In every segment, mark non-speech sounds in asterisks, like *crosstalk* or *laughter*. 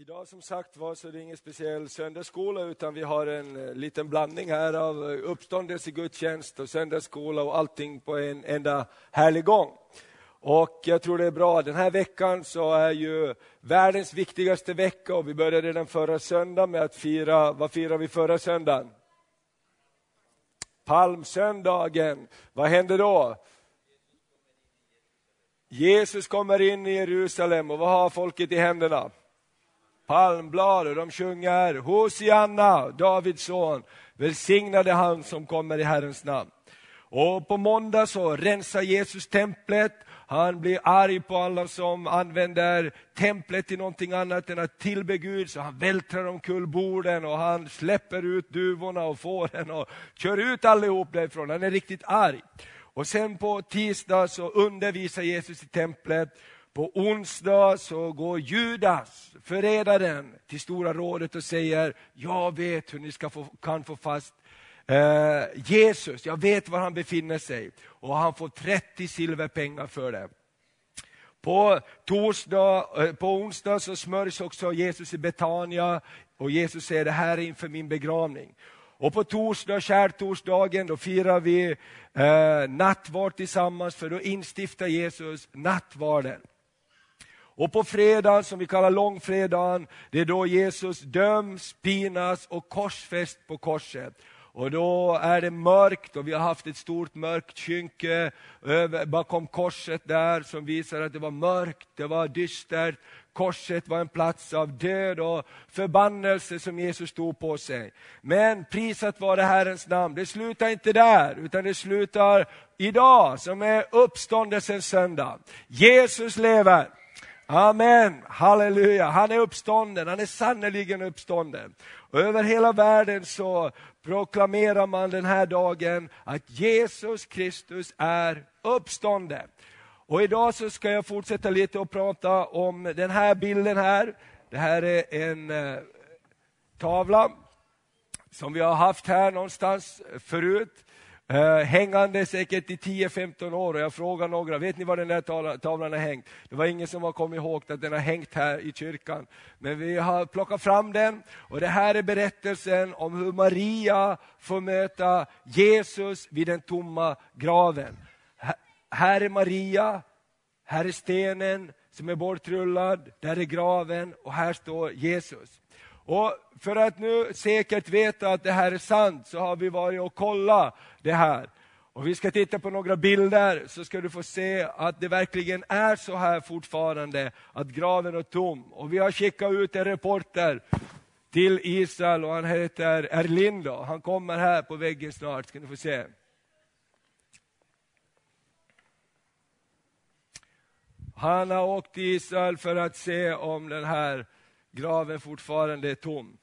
Idag som sagt var så är det ingen speciell söndagsskola utan vi har en eh, liten blandning här av eh, uppståndelse, gudstjänst och söndagsskola och allting på en enda härlig gång. Och jag tror det är bra. Den här veckan så är ju världens viktigaste vecka och vi började redan förra söndagen med att fira, vad firar vi förra söndagen? Palmsöndagen. Vad hände då? Jesus kommer in i Jerusalem och vad har folket i händerna? Palmblad och de sjunger Hosianna, Davids son, välsignade han som kommer i Herrens namn. Och på måndag så rensar Jesus templet, han blir arg på alla som använder templet till någonting annat än att tillbe Gud, så han vältrar omkull borden och han släpper ut duvorna och fåren och kör ut allihop därifrån. Han är riktigt arg. Och sen på tisdag så undervisar Jesus i templet på onsdag så går Judas, förrädaren, till Stora rådet och säger, jag vet hur ni ska få, kan få fast eh, Jesus, jag vet var han befinner sig. Och han får 30 silverpengar för det. På, torsdag, eh, på onsdag så smörjs också Jesus i Betania och Jesus säger, det här är inför min begravning. Och på torsdag, skärtorsdagen, då firar vi eh, nattvard tillsammans för då instiftar Jesus nattvarden. Och på fredagen, som vi kallar långfredagen, det är då Jesus döms, pinas och korsfäst på korset. Och då är det mörkt och vi har haft ett stort mörkt skynke bakom korset där som visar att det var mörkt, det var dystert. Korset var en plats av död och förbannelse som Jesus tog på sig. Men prisat var det Herrens namn. Det slutar inte där, utan det slutar idag som är uppståndelsens söndag. Jesus lever. Amen, halleluja. Han är uppstånden, han är sannerligen uppstånden. Och över hela världen så proklamerar man den här dagen att Jesus Kristus är uppstånden. Och idag så ska jag fortsätta lite och prata om den här bilden här. Det här är en eh, tavla som vi har haft här någonstans förut. Eh, Hängande säkert i 10-15 år och jag frågar några, vet ni var den där tavlan har hängt? Det var ingen som har kommit ihåg att den har hängt här i kyrkan. Men vi har plockat fram den och det här är berättelsen om hur Maria får möta Jesus vid den tomma graven. Här är Maria, här är stenen som är bortrullad, där är graven och här står Jesus. Och för att nu säkert veta att det här är sant så har vi varit och kollat det här. Och vi ska titta på några bilder så ska du få se att det verkligen är så här fortfarande, att graven är tom. Och vi har skickat ut en reporter till Israel och han heter Erlindo. Han kommer här på väggen snart, ska ni få se. Han har åkt till Israel för att se om den här graven fortfarande är tom.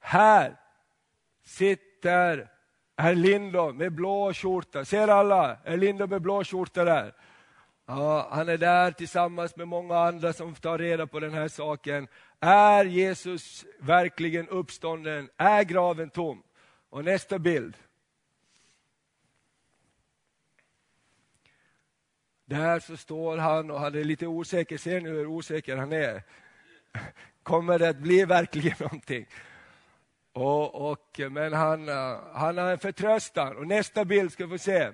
Här sitter herr Lindholm med blå skjorta. Ser alla? Herr med blå skjorta där. Ja, han är där tillsammans med många andra som tar reda på den här saken. Är Jesus verkligen uppstånden? Är graven tom? Och nästa bild. Där så står han och han är lite osäker. Ser ni hur osäker han är? Kommer det att bli verkligen *laughs* någonting? Och, och, men han, han har en förtröstan. Och nästa bild ska vi få se.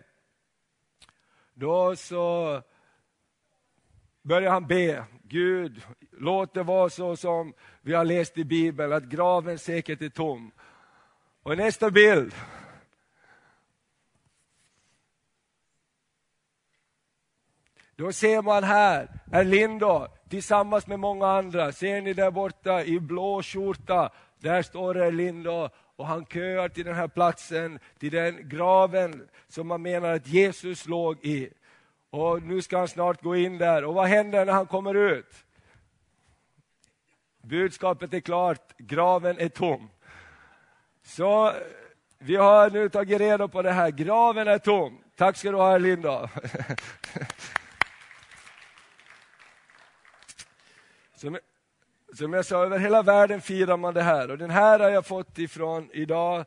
Då så börjar han be. Gud, låt det vara så som vi har läst i Bibeln, att graven säkert är tom. Och nästa bild. Då ser man här, Erlindo tillsammans med många andra. Ser ni där borta i blå skjorta? Där står Erlindo och han köar till den här platsen, till den graven som man menar att Jesus låg i. Och nu ska han snart gå in där. Och vad händer när han kommer ut? Budskapet är klart, graven är tom. Så vi har nu tagit reda på det här, graven är tom. Tack ska du ha Linda. *laughs* Som, som jag sa, över hela världen firar man det här. Och den här har jag fått ifrån idag,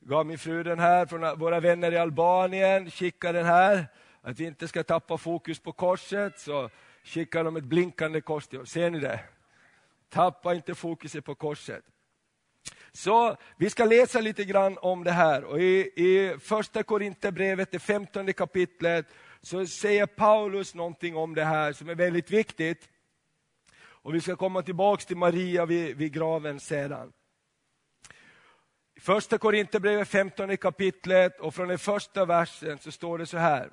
gav min fru den här från våra vänner i Albanien, skicka den här. Att vi inte ska tappa fokus på korset. Så skickar de ett blinkande kors till oss. Ser ni det? Tappa inte fokuset på korset. Så vi ska läsa lite grann om det här. Och I, i första Korinthierbrevet, det femtonde kapitlet, så säger Paulus någonting om det här som är väldigt viktigt. Och Vi ska komma tillbaka till Maria vid, vid graven sedan. I första Korinthierbrevet, femtonde kapitlet, och från den första versen så står det så här.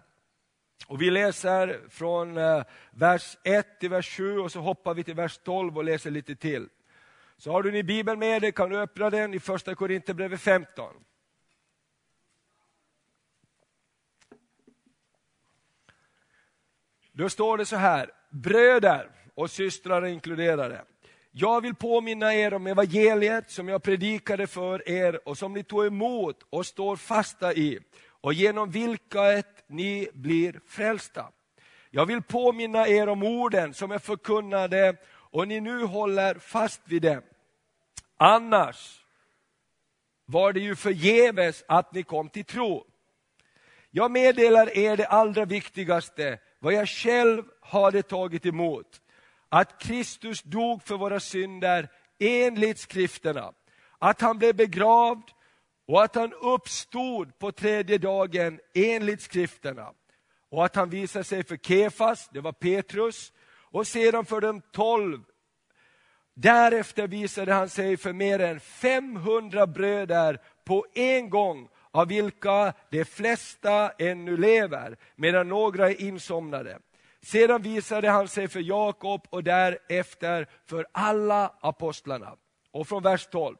Och Vi läser från eh, vers 1 till vers 7 och så hoppar vi till vers 12 och läser lite till. Så har du din bibel med dig kan du öppna den i första Korinthierbrevet 15. Då står det så här, bröder och systrar inkluderade. Jag vill påminna er om evangeliet som jag predikade för er och som ni tog emot och står fasta i och genom vilket ni blir frälsta. Jag vill påminna er om orden som jag förkunnade och ni nu håller fast vid dem. Annars var det ju förgäves att ni kom till tro. Jag meddelar er det allra viktigaste, vad jag själv hade tagit emot. Att Kristus dog för våra synder enligt skrifterna. Att han blev begravd och att han uppstod på tredje dagen enligt skrifterna. Och att han visade sig för Kefas, det var Petrus, och sedan för de tolv. Därefter visade han sig för mer än 500 bröder på en gång, av vilka de flesta ännu lever, medan några är insomnade. Sedan visade han sig för Jakob och därefter för alla apostlarna. Och från vers 12.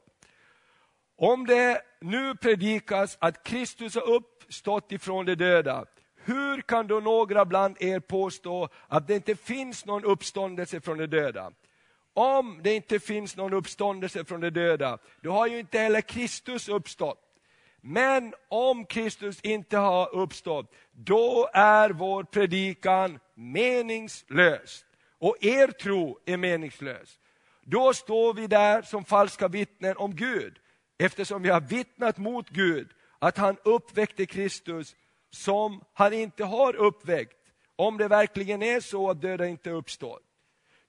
Om det nu predikas att Kristus har uppstått ifrån de döda, hur kan då några bland er påstå att det inte finns någon uppståndelse från de döda? Om det inte finns någon uppståndelse från de döda, då har ju inte heller Kristus uppstått. Men om Kristus inte har uppstått, då är vår predikan meningslös. Och er tro är meningslös. Då står vi där som falska vittnen om Gud, eftersom vi har vittnat mot Gud att han uppväckte Kristus som han inte har uppväckt, om det verkligen är så att döda inte uppstår.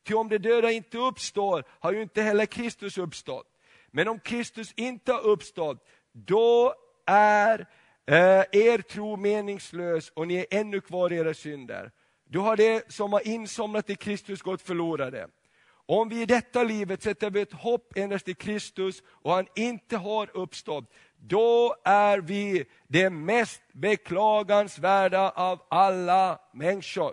Ty om de döda inte uppstår har ju inte heller Kristus uppstått. Men om Kristus inte har uppstått, då är eh, er tro meningslös och ni är ännu kvar i era synder. Då har det som har insomnat i Kristus gått förlorade. Om vi i detta livet sätter vårt ett hopp endast i Kristus och han inte har uppstått, då är vi det mest beklagansvärda av alla människor.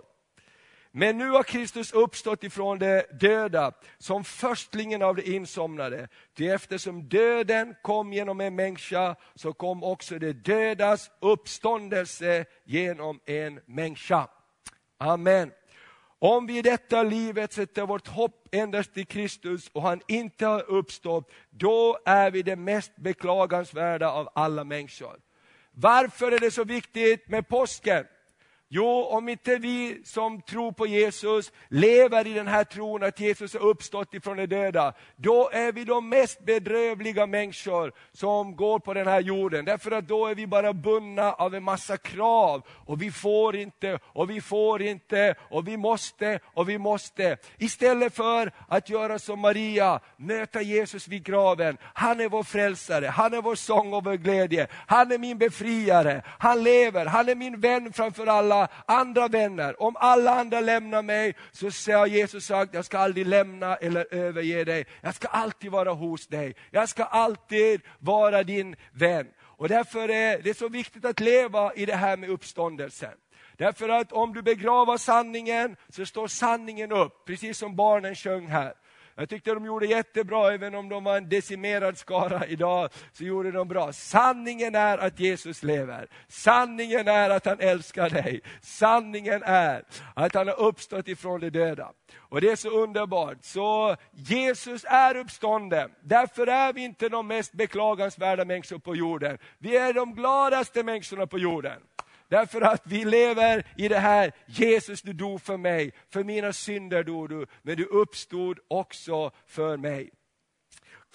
Men nu har Kristus uppstått ifrån de döda som förstlingen av de insomnade. Ty eftersom döden kom genom en människa så kom också de dödas uppståndelse genom en människa. Amen. Om vi i detta livet sätter vårt hopp endast till Kristus och han inte har uppstått, då är vi det mest beklagansvärda av alla människor. Varför är det så viktigt med påsken? Jo, om inte vi som tror på Jesus lever i den här tron att Jesus har uppstått ifrån de döda, då är vi de mest bedrövliga människor som går på den här jorden. Därför att då är vi bara bundna av en massa krav. Och vi får inte, och vi får inte, och vi måste, och vi måste. Istället för att göra som Maria, möta Jesus vid graven. Han är vår frälsare, han är vår sång och vår glädje. Han är min befriare, han lever, han är min vän framför alla andra vänner. Om alla andra lämnar mig, så har Jesus sagt, jag ska aldrig lämna eller överge dig. Jag ska alltid vara hos dig. Jag ska alltid vara din vän. Och därför är det så viktigt att leva i det här med uppståndelsen. Därför att om du begraver sanningen, så står sanningen upp, precis som barnen sjöng här. Jag tyckte de gjorde jättebra, även om de var en decimerad skara idag, så gjorde de bra. Sanningen är att Jesus lever. Sanningen är att han älskar dig. Sanningen är att han har uppstått ifrån de döda. Och det är så underbart. Så Jesus är uppstånden. Därför är vi inte de mest beklagansvärda människor på jorden. Vi är de gladaste människorna på jorden. Därför att vi lever i det här, Jesus du dog för mig, för mina synder dog du, men du uppstod också för mig.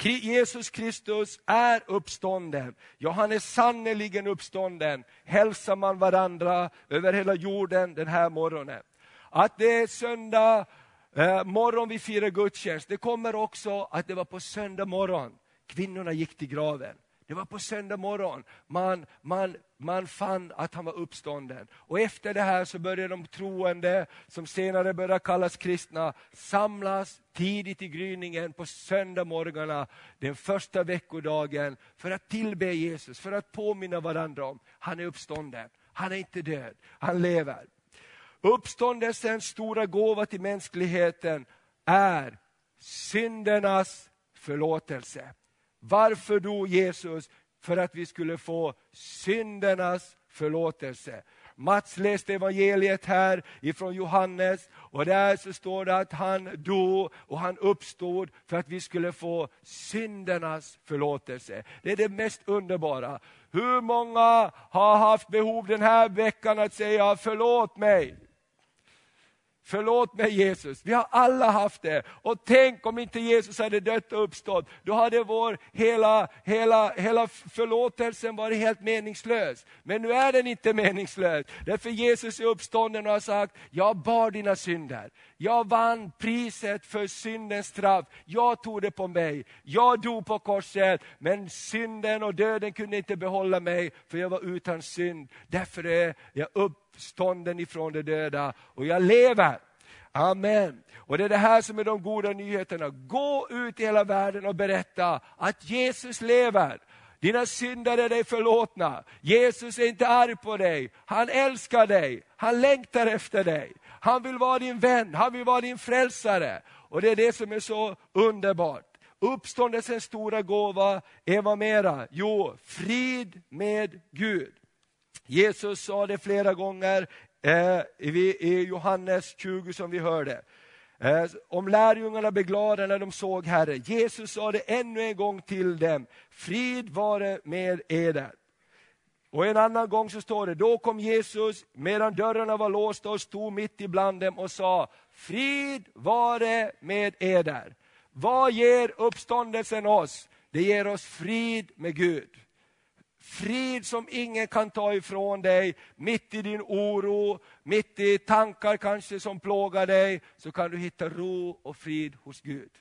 Jesus Kristus är uppstånden. Ja, han är sannerligen uppstånden. Hälsar man varandra över hela jorden den här morgonen. att det är söndag eh, morgon vi firar gudstjänst. Det kommer också att det var på söndag morgon kvinnorna gick till graven. Det var på söndag morgon man, man, man fann att han var uppstånden. Och efter det här så började de troende, som senare började kallas kristna, samlas tidigt i gryningen på söndag morgonerna, den första veckodagen, för att tillbe Jesus, för att påminna varandra om, han är uppstånden, han är inte död, han lever. Uppståndelsens stora gåva till mänskligheten är syndernas förlåtelse. Varför dog Jesus? För att vi skulle få syndernas förlåtelse. Mats läste evangeliet här ifrån Johannes och där så står det att han dog och han uppstod för att vi skulle få syndernas förlåtelse. Det är det mest underbara. Hur många har haft behov den här veckan att säga förlåt mig? Förlåt mig Jesus, vi har alla haft det. Och tänk om inte Jesus hade dött och uppstått, då hade vår hela, hela, hela förlåtelsen varit helt meningslös. Men nu är den inte meningslös, därför Jesus är uppstånden och har sagt, jag bar dina synder. Jag vann priset för syndens straff, jag tog det på mig. Jag dog på korset, men synden och döden kunde inte behålla mig, för jag var utan synd. Därför är jag upp uppstånden ifrån de döda och jag lever. Amen. Och det är det här som är de goda nyheterna. Gå ut i hela världen och berätta att Jesus lever. Dina synder är dig förlåtna. Jesus är inte arg på dig. Han älskar dig. Han längtar efter dig. Han vill vara din vän, han vill vara din frälsare. Och det är det som är så underbart. Uppståndelsens stora gåva är vad mera? Jo, frid med Gud. Jesus sa det flera gånger eh, i Johannes 20 som vi hörde. Eh, om lärjungarna blev glada när de såg Herren. Jesus sa det ännu en gång till dem. Frid vare med eder. Och en annan gång så står det, då kom Jesus medan dörrarna var låsta och stod mitt ibland dem och sa, frid vare med eder. Vad ger uppståndelsen oss? Det ger oss frid med Gud. Frid som ingen kan ta ifrån dig, mitt i din oro, mitt i tankar kanske som plågar dig, så kan du hitta ro och frid hos Gud.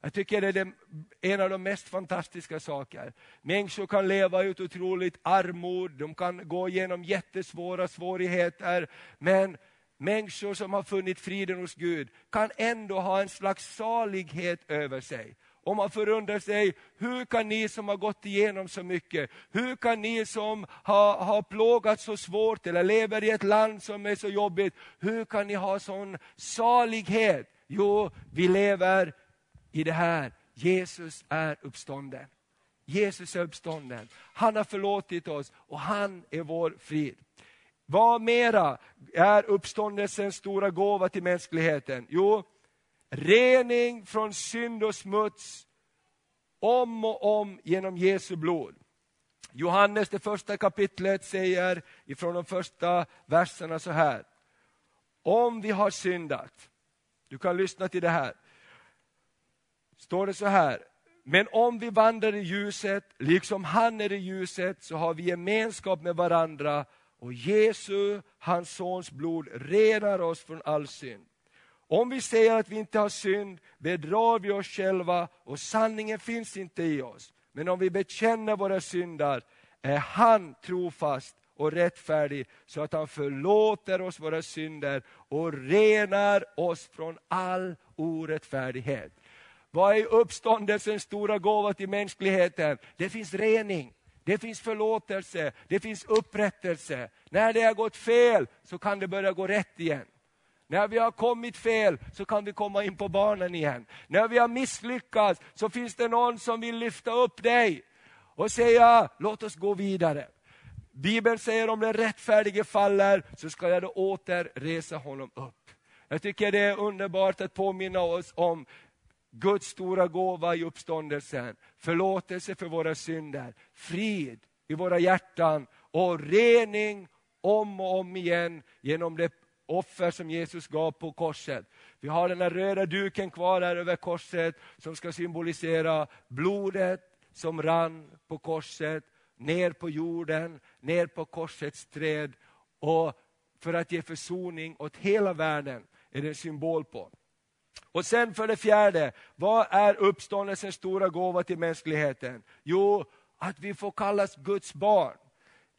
Jag tycker det är en av de mest fantastiska saker. Människor kan leva i ett otroligt armod, de kan gå igenom jättesvåra svårigheter, men människor som har funnit friden hos Gud kan ändå ha en slags salighet över sig. Och man förundrar sig, hur kan ni som har gått igenom så mycket, hur kan ni som har, har plågats så svårt eller lever i ett land som är så jobbigt, hur kan ni ha sån salighet? Jo, vi lever i det här, Jesus är uppstånden. Jesus är uppstånden. Han har förlåtit oss och han är vår frid. Vad mera är uppståndelsens stora gåva till mänskligheten? Jo, rening från synd och smuts om och om genom Jesu blod. Johannes, det första kapitlet, säger ifrån de första verserna så här. Om vi har syndat, du kan lyssna till det här, står det så här. Men om vi vandrar i ljuset, liksom han är i ljuset, så har vi gemenskap med varandra och Jesu, hans sons blod, renar oss från all synd. Om vi säger att vi inte har synd bedrar vi oss själva och sanningen finns inte i oss. Men om vi bekänner våra synder är han trofast och rättfärdig så att han förlåter oss våra synder och renar oss från all orättfärdighet. Vad är uppståndelsens stora gåva till mänskligheten? Det finns rening, det finns förlåtelse, det finns upprättelse. När det har gått fel så kan det börja gå rätt igen. När vi har kommit fel så kan vi komma in på banan igen. När vi har misslyckats så finns det någon som vill lyfta upp dig och säga, låt oss gå vidare. Bibeln säger om den rättfärdige faller så ska jag då åter resa honom upp. Jag tycker det är underbart att påminna oss om Guds stora gåva i uppståndelsen. Förlåtelse för våra synder, frid i våra hjärtan och rening om och om igen genom det offer som Jesus gav på korset. Vi har den här röda duken kvar här över korset som ska symbolisera blodet som rann på korset, ner på jorden, ner på korsets träd och för att ge försoning åt hela världen, är det en symbol på. Och sen för det fjärde, vad är uppståndelsens stora gåva till mänskligheten? Jo, att vi får kallas Guds barn.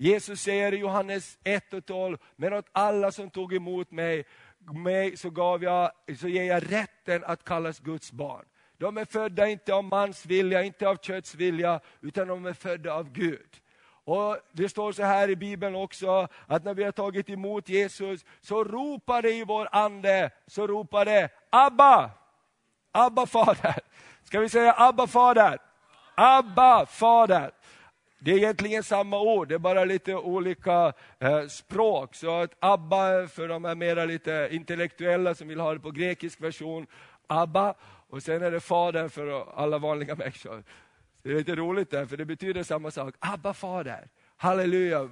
Jesus säger i Johannes 1 och 12, men åt alla som tog emot mig, mig så, gav jag, så ger jag rätten att kallas Guds barn. De är födda inte av mans vilja, inte av kötts vilja, utan de är födda av Gud. Och Det står så här i Bibeln också, att när vi har tagit emot Jesus, så ropar det i vår ande, så ropar det Abba! Abba fader. Ska vi säga Abba fader? Abba fader. Det är egentligen samma ord, det är bara lite olika eh, språk. Så att Abba, för de är mera lite intellektuella som vill ha det på grekisk version, Abba. Och sen är det Fader för alla vanliga människor. Det är lite roligt där, för det betyder samma sak. Abba Fader, halleluja.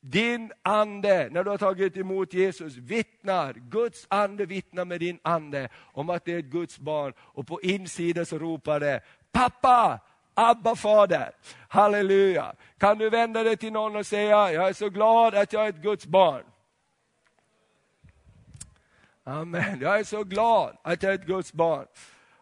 Din ande, när du har tagit emot Jesus, vittnar, Guds ande vittnar med din ande om att det är ett Guds barn. Och på insidan så ropar det, pappa, Abba fader, halleluja. Kan du vända dig till någon och säga, jag är så glad att jag är ett Guds barn. Amen, jag är så glad att jag är ett Guds barn.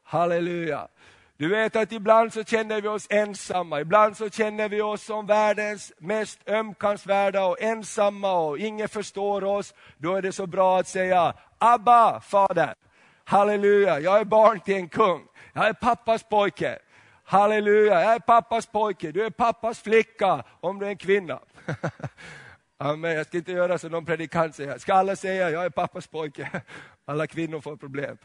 Halleluja. Du vet att ibland så känner vi oss ensamma, ibland så känner vi oss som världens mest ömkansvärda och ensamma och ingen förstår oss. Då är det så bra att säga, Abba, Fader. Halleluja, jag är barn till en kung. Jag är pappas pojke. Halleluja, jag är pappas pojke, du är pappas flicka om du är en kvinna. *laughs* Amen. Jag ska inte göra som någon predikant säger. Ska alla säga, jag är pappas pojke? *laughs* Alla kvinnor får problem.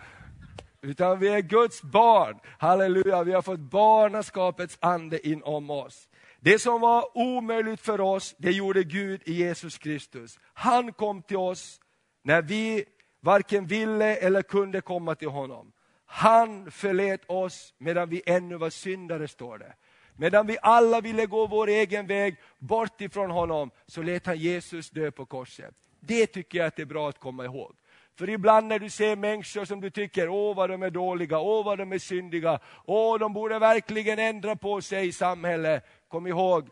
Utan vi är Guds barn. Halleluja, vi har fått barnaskapets ande inom oss. Det som var omöjligt för oss, det gjorde Gud i Jesus Kristus. Han kom till oss när vi varken ville eller kunde komma till honom. Han förlät oss medan vi ännu var syndare, står det. Medan vi alla ville gå vår egen väg bort ifrån honom, så lät han Jesus dö på korset. Det tycker jag att det är bra att komma ihåg. För ibland när du ser människor som du tycker, åh vad de är dåliga, åh vad de är syndiga, åh de borde verkligen ändra på sig i samhället. Kom ihåg,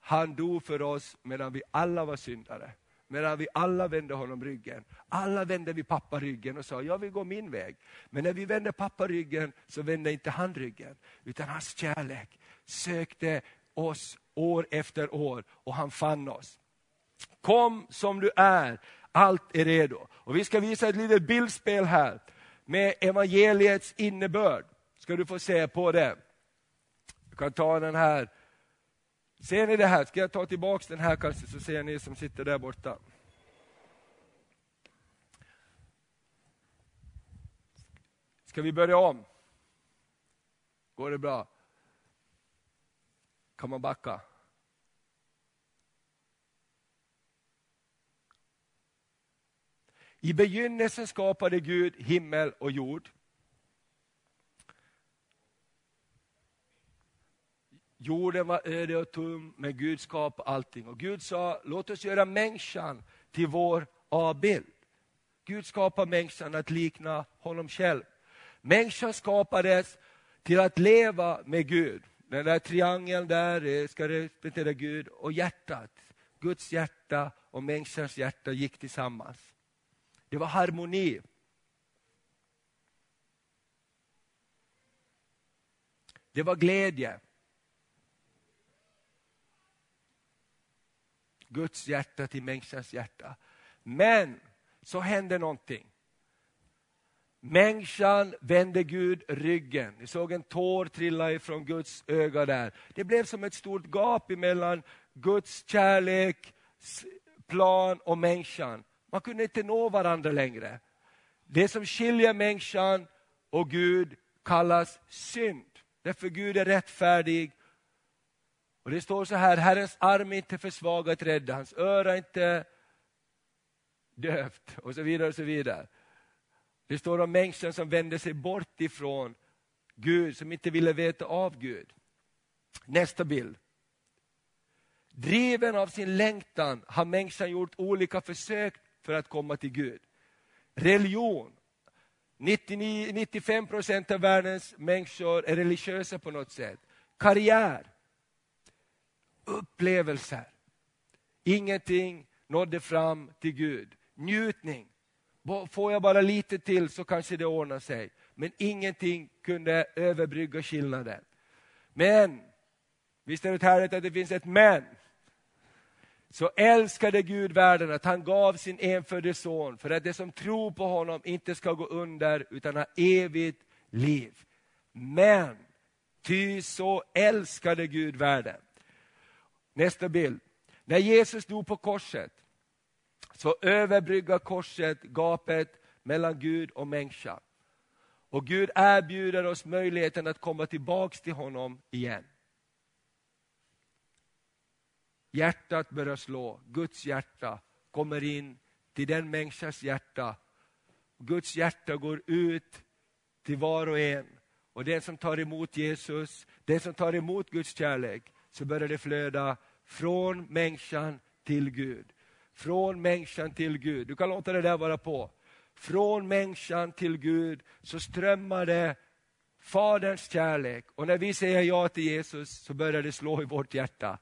han dog för oss medan vi alla var syndare. Medan vi alla vände honom ryggen. Alla vände vi pappa ryggen och sa, jag vill gå min väg. Men när vi vände pappa ryggen så vände inte han ryggen. Utan hans kärlek sökte oss år efter år och han fann oss. Kom som du är, allt är redo. Och Vi ska visa ett litet bildspel här med evangeliets innebörd. Ska du få se på det. Du kan ta den här. Ser ni det här? Ska jag ta tillbaka den här kanske så ser ni som sitter där borta. Ska vi börja om? Går det bra? Kan man backa? I begynnelsen skapade Gud himmel och jord. Jorden var öde och tom, men Gud skapade allting. Och Gud sa, låt oss göra människan till vår avbild. Gud skapade människan att likna honom själv. Människan skapades till att leva med Gud. Den där triangeln där eh, ska representera Gud och hjärtat. Guds hjärta och människans hjärta gick tillsammans. Det var harmoni. Det var glädje. Guds hjärta till människans hjärta. Men så hände någonting. Människan vände Gud ryggen. Ni såg en tår trilla ifrån Guds öga där. Det blev som ett stort gap mellan Guds kärlek, plan och människan. Man kunde inte nå varandra längre. Det som skiljer människan och Gud kallas synd. Därför Gud är rättfärdig. Och Det står så här, Herrens arm är inte försvagat rädda, hans öra är inte dövt och så vidare. och så vidare. Det står om människan som vände sig bort ifrån Gud, som inte ville veta av Gud. Nästa bild. Driven av sin längtan har människan gjort olika försök för att komma till Gud. Religion. 99, 95 procent av världens människor är religiösa på något sätt. Karriär. Upplevelser. Ingenting nådde fram till Gud. Njutning. Får jag bara lite till så kanske det ordnar sig. Men ingenting kunde överbrygga skillnaden. Men, visst är det härligt att det finns ett men. Så älskade Gud världen att han gav sin enfödde son för att det som tror på honom inte ska gå under utan ha evigt liv. Men, ty så älskade Gud världen. Nästa bild. När Jesus dog på korset så överbryggar korset gapet mellan Gud och människa. Och Gud erbjuder oss möjligheten att komma tillbaks till honom igen. Hjärtat börjar slå, Guds hjärta kommer in till den människans hjärta. Guds hjärta går ut till var och en. Och den som tar emot Jesus, den som tar emot Guds kärlek, så börjar det flöda från människan till Gud. Från människan till Gud. Du kan låta det där vara på. Från människan till Gud så strömmar det Faderns kärlek. Och när vi säger ja till Jesus så börjar det slå i vårt hjärta.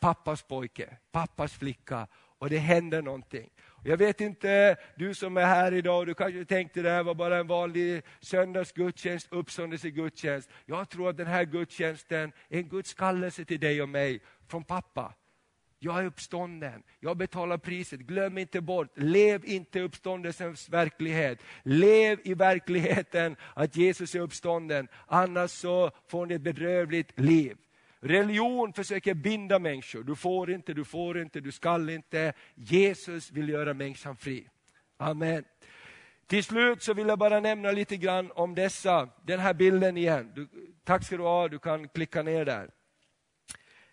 Pappas pojke, pappas flicka. Och det händer någonting. Jag vet inte, du som är här idag, du kanske tänkte det här var bara en vanlig söndagsgudstjänst, uppståndelsegudstjänst. Jag tror att den här gudstjänsten är en Guds kallelse till dig och mig från pappa. Jag är uppstånden, jag betalar priset. Glöm inte bort, lev inte uppståndelsens verklighet. Lev i verkligheten att Jesus är uppstånden, annars så får ni ett bedrövligt liv. Religion försöker binda människor. Du får inte, du får inte, du skall inte. Jesus vill göra människan fri. Amen. Till slut så vill jag bara nämna lite grann om dessa, den här bilden igen. Du, tack ska du ha, du kan klicka ner där.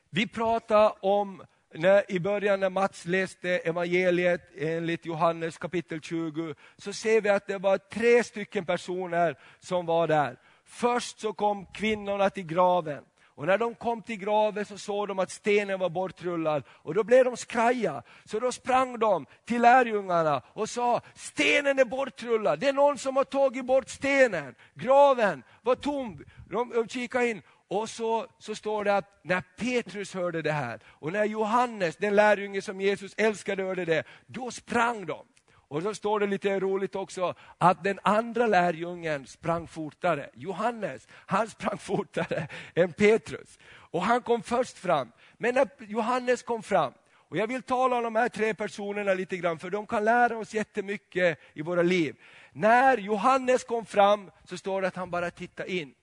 Vi pratade om när, i början när Mats läste evangeliet enligt Johannes kapitel 20, så ser vi att det var tre stycken personer som var där. Först så kom kvinnorna till graven. Och när de kom till graven så såg de att stenen var bortrullad och då blev de skraja. Så då sprang de till lärjungarna och sa, stenen är bortrullad, det är någon som har tagit bort stenen. Graven var tom. De, de kikade in och så, så står det att när Petrus hörde det här och när Johannes, den lärjunge som Jesus älskade, hörde det, då sprang de. Och så står det lite roligt också att den andra lärjungen sprang fortare. Johannes, han sprang *laughs* fortare än Petrus. Och han kom först fram. Men när Johannes kom fram, och jag vill tala om de här tre personerna lite grann, för de kan lära oss jättemycket i våra liv. När Johannes kom fram så står det att han bara tittade in.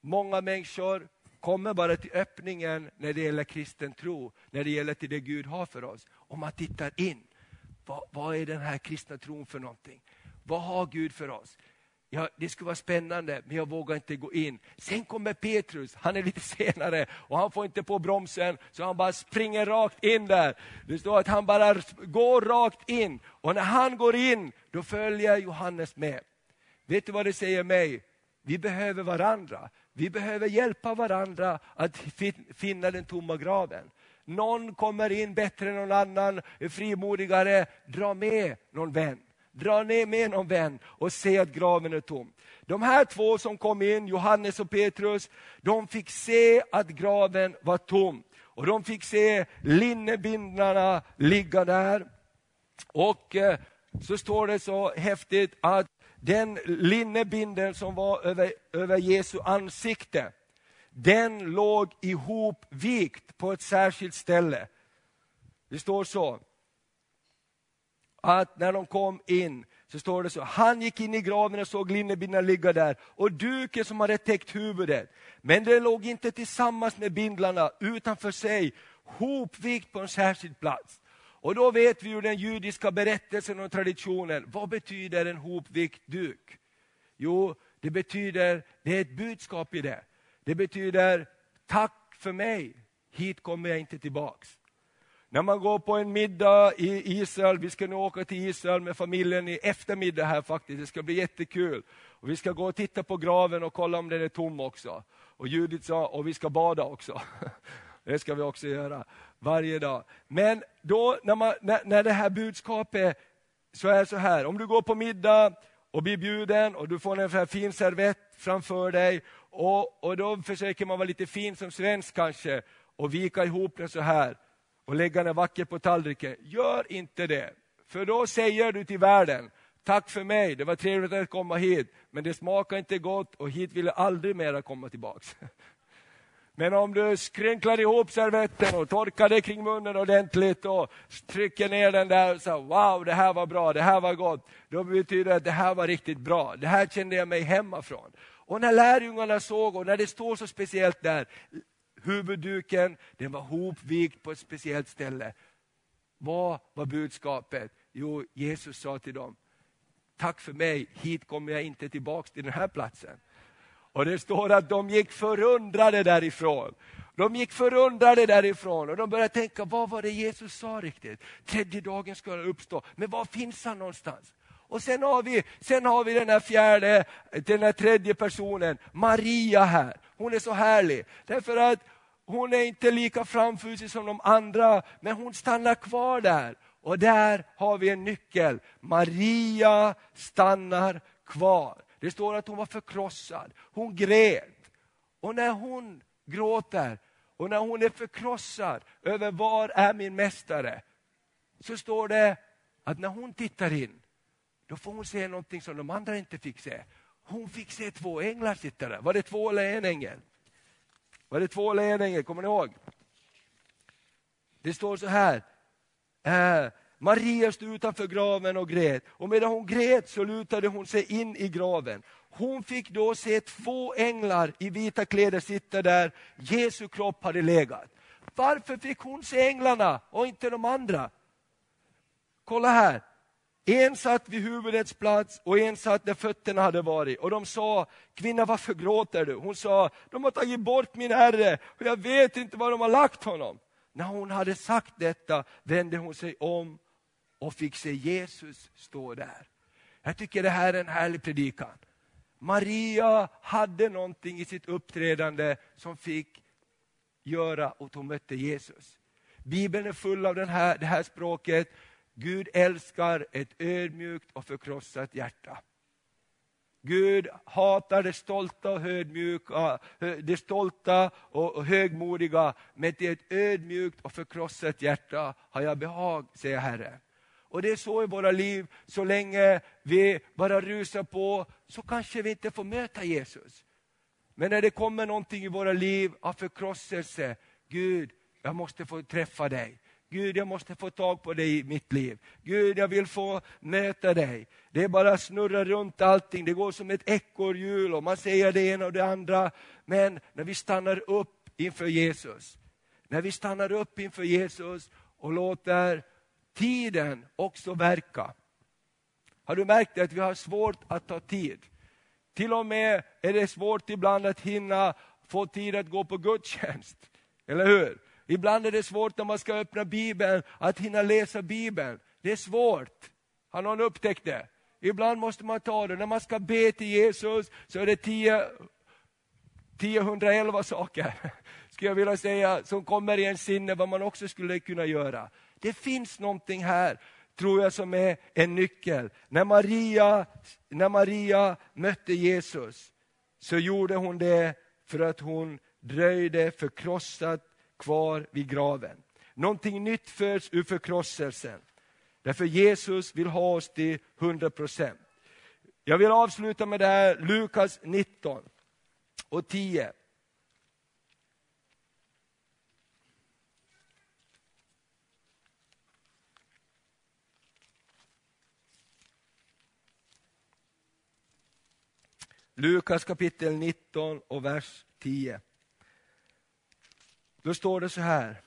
Många människor kommer bara till öppningen när det gäller kristen tro, när det gäller till det Gud har för oss. Och man tittar in, vad, vad är den här kristna tron för någonting? Vad har Gud för oss? Ja, det skulle vara spännande, men jag vågar inte gå in. Sen kommer Petrus, han är lite *laughs* senare och han får inte på bromsen, så han bara springer rakt in där. Det står att han bara går rakt in, och när han går in, då följer Johannes med. Vet du vad det säger mig? Vi behöver varandra. Vi behöver hjälpa varandra att finna den tomma graven. Någon kommer in bättre än någon annan, är frimodigare, dra med någon vän. Dra ner med någon vän och se att graven är tom. De här två som kom in, Johannes och Petrus, de fick se att graven var tom. Och de fick se linnebindlarna ligga där. Och eh, så står det så häftigt att den linnebindeln som var över, över Jesu ansikte, den låg ihopvikt på ett särskilt ställe. Det står så, att när de kom in så står det så, han gick in i graven och såg linnebindlarna ligga där och duken som hade täckt huvudet. Men den låg inte tillsammans med bindlarna utan för sig, hopvikt på en särskild plats. Och då vet vi ju den judiska berättelsen och traditionen. Vad betyder en hopvikt duk? Jo, det betyder, det är ett budskap i det. Det betyder, tack för mig, hit kommer jag inte tillbaks. När man går på en middag i Israel, vi ska nu åka till Israel med familjen i eftermiddag här faktiskt, det ska bli jättekul. Och vi ska gå och titta på graven och kolla om den är tom också. Och Judith sa, och vi ska bada också. *laughs* Det ska vi också göra varje dag. Men då när, man, när, när det här budskapet så är det så här, om du går på middag och blir bjuden och du får en fin servett framför dig och, och då försöker man vara lite fin som svensk kanske och vika ihop den så här. och lägga den vackert på tallriken. Gör inte det. För då säger du till världen, tack för mig, det var trevligt att komma hit, men det smakar inte gott och hit vill jag aldrig mera komma tillbaks. *laughs* Men om du skrynklar ihop servetten och torkar det kring munnen ordentligt och trycker ner den där och säger wow, det här var bra, det här var gott. Då betyder det att det här var riktigt bra. Det här kände jag mig hemma från. Och när lärjungarna såg, och när det står så speciellt där, huvudduken, den var hopvikt på ett speciellt ställe. Vad var budskapet? Jo, Jesus sa till dem, tack för mig, hit kommer jag inte tillbaks till den här platsen. Och det står att de gick förundrade därifrån. De gick förundrade därifrån och de började tänka, vad var det Jesus sa riktigt? Tredje dagen ska han uppstå, men var finns han någonstans? Och sen har vi, sen har vi den här fjärde, den här tredje personen, Maria här. Hon är så härlig, därför att hon är inte lika framfusig som de andra, men hon stannar kvar där. Och där har vi en nyckel. Maria stannar kvar. Det står att hon var förkrossad. Hon grät. Och när hon gråter och när hon är förkrossad över var är min mästare, så står det att när hon tittar in, då får hon se någonting som de andra inte fick se. Hon fick se två änglar sitta där. Var det två eller en ängel? Var det två eller en ängel? Kommer ni ihåg? Det står så här. Eh, Maria stod utanför graven och grät. Och medan hon grät så lutade hon sig in i graven. Hon fick då se två änglar i vita kläder sitta där Jesu kropp hade legat. Varför fick hon se änglarna och inte de andra? Kolla här. En satt vid huvudets plats och en satt där fötterna hade varit. Och de sa, kvinna varför gråter du? Hon sa, de har tagit bort min herre och jag vet inte var de har lagt honom. När hon hade sagt detta vände hon sig om och fick se Jesus stå där. Jag tycker det här är en härlig predikan. Maria hade någonting i sitt uppträdande som fick göra att hon mötte Jesus. Bibeln är full av den här, det här språket. Gud älskar ett ödmjukt och förkrossat hjärta. Gud hatar det stolta och högmjuka, det stolta och högmodiga, men till ett ödmjukt och förkrossat hjärta har jag behag, säger Herren. Och det är så i våra liv, så länge vi bara rusar på så kanske vi inte får möta Jesus. Men när det kommer någonting i våra liv av förkrosselse, Gud, jag måste få träffa dig. Gud, jag måste få tag på dig i mitt liv. Gud, jag vill få möta dig. Det är bara snurra runt allting, det går som ett ekorrhjul och man säger det ena och det andra. Men när vi stannar upp inför Jesus, när vi stannar upp inför Jesus och låter tiden också verka. Har du märkt att vi har svårt att ta tid? Till och med är det svårt ibland att hinna få tid att gå på gudstjänst. *laughs* Eller hur? Ibland är det svårt när man ska öppna Bibeln att hinna läsa Bibeln. Det är svårt. Har någon upptäckt det? Ibland måste man ta det. När man ska be till Jesus så är det 10, 1011 saker, *laughs* skulle jag vilja säga, som kommer i en sinne vad man också skulle kunna göra. Det finns någonting här, tror jag, som är en nyckel. När Maria, när Maria mötte Jesus så gjorde hon det för att hon dröjde förkrossat kvar vid graven. Någonting nytt föds ur förkrosselsen. Därför Jesus vill ha oss till 100 procent. Jag vill avsluta med det här, Lukas 19 och 10. Lukas kapitel 19 och vers 10. Då står det så här.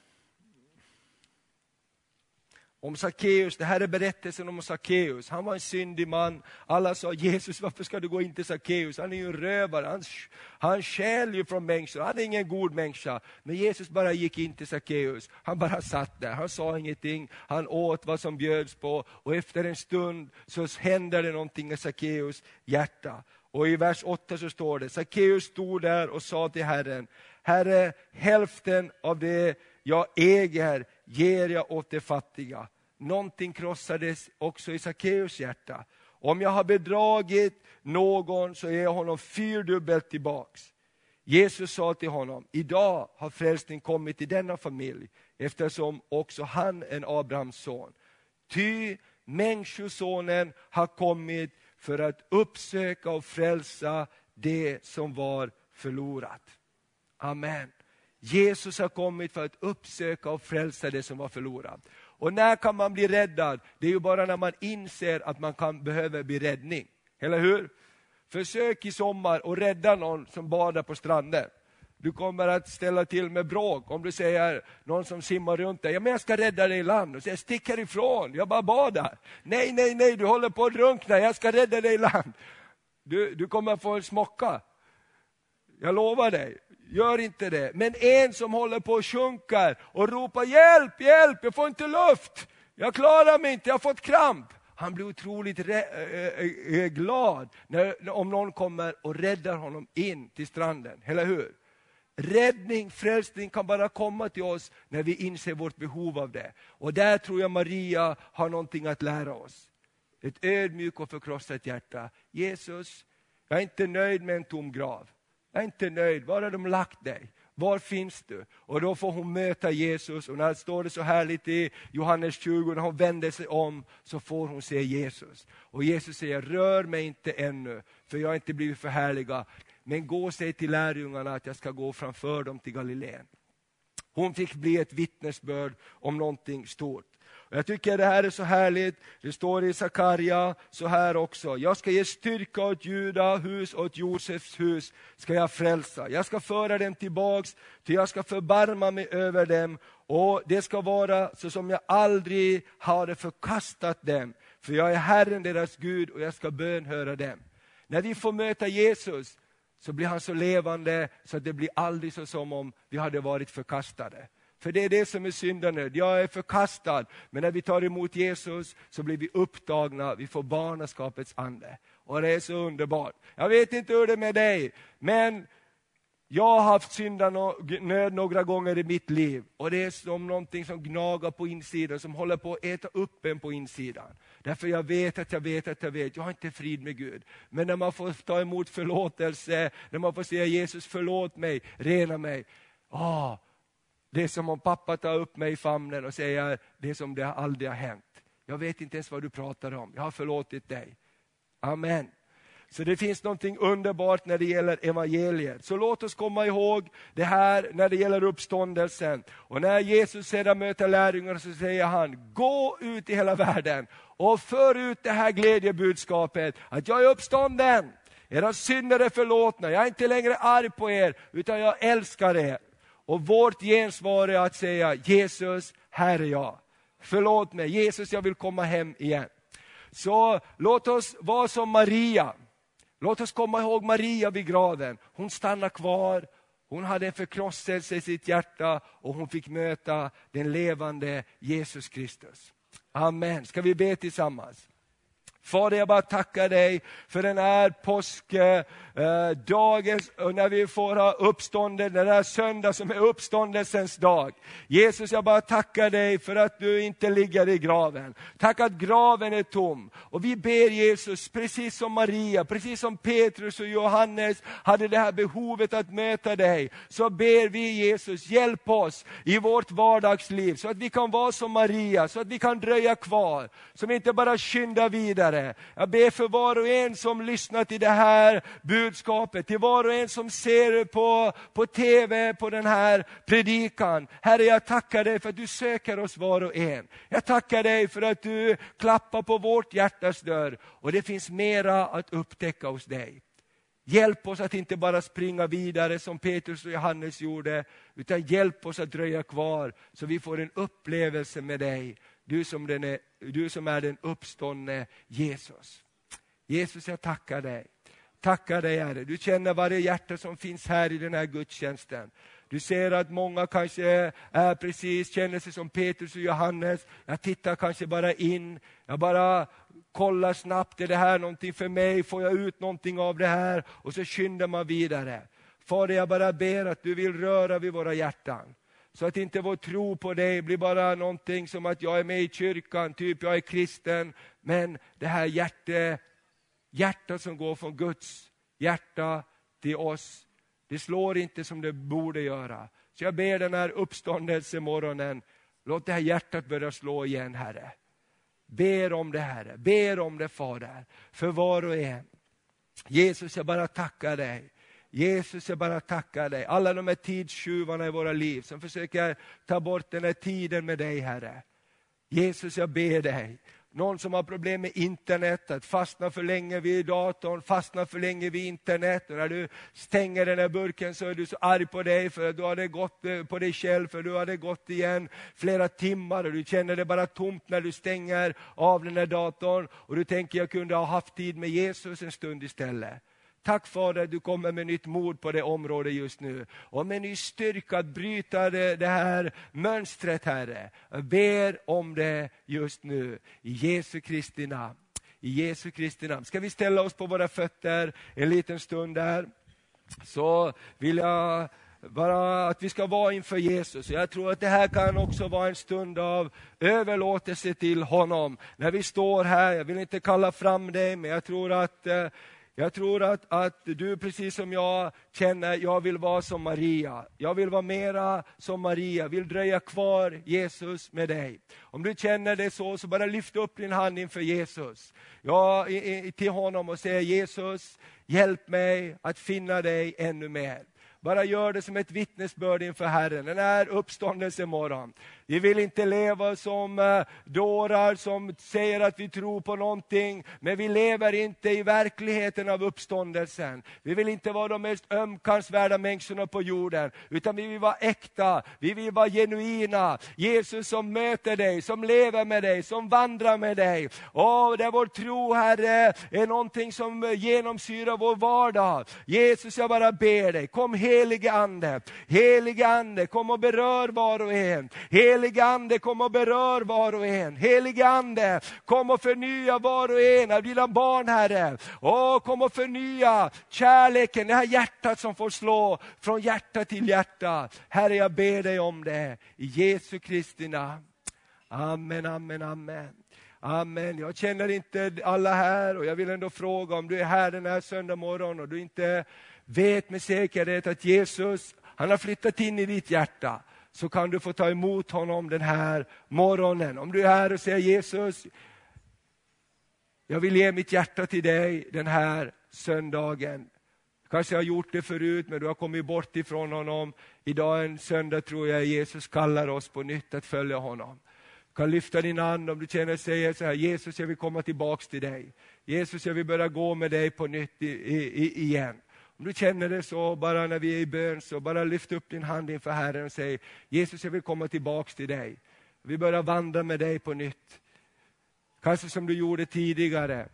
Om Sackeus, det här är berättelsen om Sackeus. Han var en syndig man. Alla sa Jesus, varför ska du gå in till Sackeus? Han är ju en rövare, han, han stjäl ju från människor, han är ingen god människa. Men Jesus bara gick in till Sackeus. Han bara satt där, han sa ingenting. Han åt vad som bjöds på och efter en stund så hände det någonting i Sackeus hjärta. Och i vers 8 så står det, Sackeus stod där och sa till Herren, Herre, hälften av det jag äger ger jag åt de fattiga. Någonting krossades också i Sackeus hjärta. Om jag har bedragit någon så ger jag honom fyrdubbelt tillbaks. Jesus sa till honom, idag har frälsning kommit till denna familj, eftersom också han är en Abrahams son. Ty Människosonen har kommit för att uppsöka och frälsa det som var förlorat. Amen. Jesus har kommit för att uppsöka och frälsa det som var förlorat. Och när kan man bli räddad? Det är ju bara när man inser att man kan behöva bli räddning. Eller hur? Försök i sommar att rädda någon som badar på stranden. Du kommer att ställa till med bråk om du säger någon som simmar runt dig, ja men jag ska rädda dig i land. Och säger stick härifrån, jag bara badar. Nej, nej, nej, du håller på att drunkna, jag ska rädda dig i land. Du, du kommer att få en smocka. Jag lovar dig, gör inte det. Men en som håller på att sjunka och ropar hjälp, hjälp, jag får inte luft. Jag klarar mig inte, jag har fått kramp. Han blir otroligt eh, eh, eh, glad när, om någon kommer och räddar honom in till stranden, eller hur? Räddning, frälsning kan bara komma till oss när vi inser vårt behov av det. Och där tror jag Maria har någonting att lära oss. Ett ödmjukt och förkrossat hjärta. Jesus, jag är inte nöjd med en tom grav. Jag är inte nöjd, var har de lagt dig? Var finns du? Och då får hon möta Jesus och när det står det så härligt i Johannes 20, när hon vänder sig om så får hon se Jesus. Och Jesus säger, rör mig inte ännu, för jag har inte blivit förhärligad. Men gå och säg till lärjungarna att jag ska gå framför dem till Galileen. Hon fick bli ett vittnesbörd om någonting stort. Och jag tycker det här är så härligt. Det står i Sakarja så här också. Jag ska ge styrka åt Juda hus och åt Josefs hus ska jag frälsa. Jag ska föra dem tillbaks, till jag ska förbarma mig över dem och det ska vara så som jag aldrig hade förkastat dem. För jag är Herren deras Gud och jag ska bönhöra dem. När vi får möta Jesus så blir han så levande så att det blir aldrig så som om vi hade varit förkastade. För det är det som är syndanöd. Jag är förkastad, men när vi tar emot Jesus så blir vi upptagna, vi får barnaskapets ande. Och det är så underbart. Jag vet inte hur det är med dig, men jag har haft syndanöd några gånger i mitt liv och det är som någonting som gnagar på insidan, som håller på att äta upp en på insidan. Därför jag vet att jag vet att jag vet, jag har inte frid med Gud. Men när man får ta emot förlåtelse, när man får säga Jesus förlåt mig, rena mig. Ah, det är som om pappa tar upp mig i famnen och säger det är som det aldrig har hänt. Jag vet inte ens vad du pratar om, jag har förlåtit dig. Amen. Så det finns någonting underbart när det gäller evangeliet. Så låt oss komma ihåg det här när det gäller uppståndelsen. Och när Jesus sedan möter lärjungarna så säger han, gå ut i hela världen och för ut det här glädjebudskapet, att jag är uppstånden. Era synder är förlåtna, jag är inte längre arg på er, utan jag älskar er. Och vårt gensvar är att säga, Jesus, här är jag. Förlåt mig, Jesus jag vill komma hem igen. Så låt oss vara som Maria. Låt oss komma ihåg Maria vid graven. Hon stannade kvar, hon hade en förkrosselse i sitt hjärta och hon fick möta den levande Jesus Kristus. Amen. Ska vi be tillsammans? Fader, jag bara tackar dig för den här påskdagen, eh, när vi får ha uppståndelse, den här söndag som är uppståndelsens dag. Jesus, jag bara tackar dig för att du inte ligger i graven. Tack att graven är tom. Och vi ber Jesus, precis som Maria, precis som Petrus och Johannes hade det här behovet att möta dig, så ber vi Jesus, hjälp oss i vårt vardagsliv, så att vi kan vara som Maria, så att vi kan dröja kvar, som inte bara skyndar vidare, Herre. Jag ber för var och en som lyssnar till det här budskapet, till var och en som ser på, på TV, på den här predikan. Herre, jag tackar dig för att du söker oss var och en. Jag tackar dig för att du klappar på vårt hjärtas dörr och det finns mera att upptäcka hos dig. Hjälp oss att inte bara springa vidare som Petrus och Johannes gjorde, utan hjälp oss att dröja kvar så vi får en upplevelse med dig du som, den är, du som är den uppståndne Jesus. Jesus, jag tackar dig. Tackar dig Herre. Du känner varje hjärta som finns här i den här gudstjänsten. Du ser att många kanske är precis, känner sig som Petrus och Johannes. Jag tittar kanske bara in, jag bara kollar snabbt, är det här någonting för mig? Får jag ut någonting av det här? Och så skyndar man vidare. Fader, jag bara ber att du vill röra vid våra hjärtan. Så att inte vår tro på dig blir bara någonting som att jag är med i kyrkan, typ jag är kristen. Men det här hjärte, hjärtat som går från Guds hjärta till oss Det slår inte som det borde göra. Så jag ber den här uppståndelsemorgonen, låt det här hjärtat börja slå igen Herre. Ber om det Herre, ber om det Fader, för var och en. Jesus, jag bara tackar dig. Jesus, jag bara tackar dig. Alla de här tidstjuvarna i våra liv som försöker ta bort den här tiden med dig, Herre. Jesus, jag ber dig. Någon som har problem med internet, att fastna för länge vid datorn, fastna för länge vid internet. Och när du stänger den här burken så är du så arg på dig, för du har gått eh, på dig själv, för du har gått igen flera timmar och du känner det bara tomt när du stänger av den här datorn. Och du tänker, jag kunde ha haft tid med Jesus en stund istället. Tack Fader, du kommer med nytt mod på det området just nu. Och med ny styrka att bryta det, det här mönstret, Herre. Jag ber om det just nu. I Jesu Kristi namn. I Jesu Kristi namn. Ska vi ställa oss på våra fötter en liten stund där? Så vill jag bara att vi ska vara inför Jesus. Jag tror att det här kan också vara en stund av överlåtelse till honom. När vi står här, jag vill inte kalla fram dig, men jag tror att eh, jag tror att, att du precis som jag känner, jag vill vara som Maria. Jag vill vara mera som Maria, vill dröja kvar Jesus med dig. Om du känner det så, så bara lyft upp din hand inför Jesus. Ja, till honom och säg Jesus, hjälp mig att finna dig ännu mer. Bara gör det som ett vittnesbörd inför Herren, den här uppståndelsemorgon. Vi vill inte leva som eh, dårar som säger att vi tror på någonting, men vi lever inte i verkligheten av uppståndelsen. Vi vill inte vara de mest ömkansvärda människorna på jorden, utan vi vill vara äkta, vi vill vara genuina. Jesus som möter dig, som lever med dig, som vandrar med dig. Och där vår tro, Herre, är någonting som genomsyrar vår vardag. Jesus, jag bara ber dig, kom helige Ande, helige Ande, kom och berör var och en. Helige Ande, kom och berör var och en. Helige Ande, kom och förnya var och en av dina barn, Herre. Åh, kom och förnya kärleken, det här hjärtat som får slå från hjärta till hjärta. Herre, jag ber dig om det. I Jesu Kristi namn. Amen, amen, amen. Amen. Jag känner inte alla här och jag vill ändå fråga om du är här den här söndag morgon och du inte vet med säkerhet att Jesus, han har flyttat in i ditt hjärta så kan du få ta emot honom den här morgonen. Om du är här och säger Jesus, jag vill ge mitt hjärta till dig den här söndagen. Kanske har gjort det förut, men du har kommit bort ifrån honom. Idag en söndag tror jag Jesus kallar oss på nytt att följa honom. Du kan lyfta din hand om du känner säger så här, Jesus jag vill komma tillbaks till dig. Jesus jag vill börja gå med dig på nytt i, i, igen. Om du känner det så, bara när vi är i bön, så bara lyft upp din hand inför Herren och säg Jesus, jag vill komma tillbaks till dig. Vi börjar vandra med dig på nytt. Kanske som du gjorde tidigare.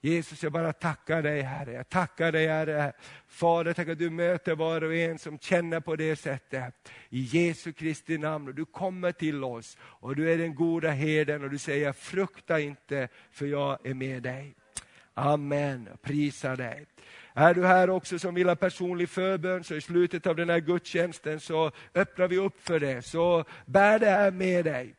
Jesus, jag bara tackar dig Herre. Jag tackar dig Herre. Fader, tack att du möter var och en som känner på det sättet. I Jesu Kristi namn. Och du kommer till oss och du är den goda herden och du säger frukta inte för jag är med dig. Amen, prisa dig. Är du här också som vill ha personlig förbön, så i slutet av den här gudstjänsten så öppnar vi upp för det. Så bär det här med dig.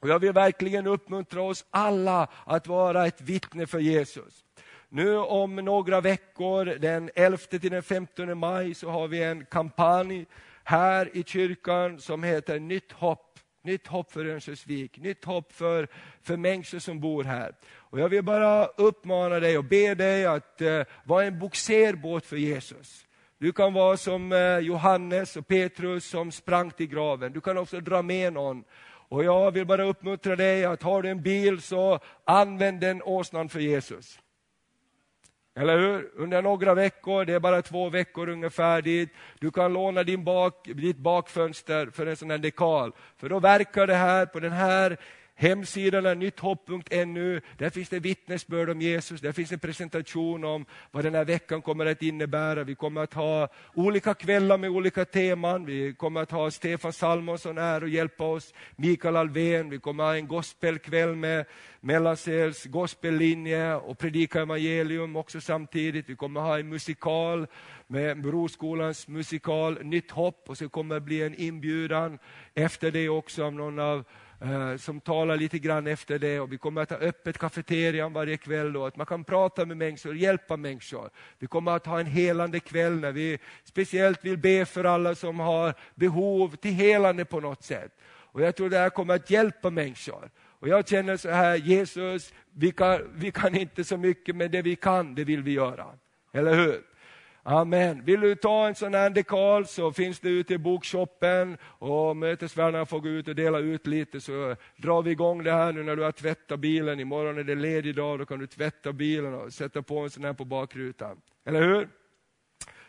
Och jag vill verkligen uppmuntra oss alla att vara ett vittne för Jesus. Nu om några veckor, den 11 till den 15 maj, så har vi en kampanj här i kyrkan som heter Nytt hopp. Nytt hopp för Örnsköldsvik, nytt hopp för, för människor som bor här. Och jag vill bara uppmana dig och be dig att eh, vara en boxerbåt för Jesus. Du kan vara som eh, Johannes och Petrus som sprang till graven. Du kan också dra med någon. Och jag vill bara uppmuntra dig att har du en bil så använd den åsnan för Jesus. Eller hur? Under några veckor, det är bara två veckor ungefär dit. Du kan låna din bak, ditt bakfönster för en sån här dekal. För då verkar det här på den här Hemsidan är nytthopp.nu. Där finns det vittnesbörd om Jesus, där finns en presentation om vad den här veckan kommer att innebära. Vi kommer att ha olika kvällar med olika teman. Vi kommer att ha Stefan Salmonsson här och hjälpa oss, Mikael Alvén. Vi kommer att ha en gospelkväll med Mellansels gospellinje och predika evangelium också samtidigt. Vi kommer att ha en musikal med Broskolans musikal Nytt hopp och så kommer det bli en inbjudan efter det också av någon av Eh, som talar lite grann efter det. Och vi kommer att ha öppet kafeterian varje kväll, då, att man kan prata med människor, hjälpa människor. Vi kommer att ha en helande kväll när vi speciellt vill be för alla som har behov till helande på något sätt. Och Jag tror det här kommer att hjälpa människor. Och Jag känner så här, Jesus, vi kan, vi kan inte så mycket, men det vi kan, det vill vi göra. Eller hur? Amen. Vill du ta en sån här dekal så finns det ute i bokshoppen och mötesvärdarna får gå ut och dela ut lite så drar vi igång det här nu när du har tvättat bilen. Imorgon är det ledig dag, då kan du tvätta bilen och sätta på en sån här på bakrutan. Eller hur?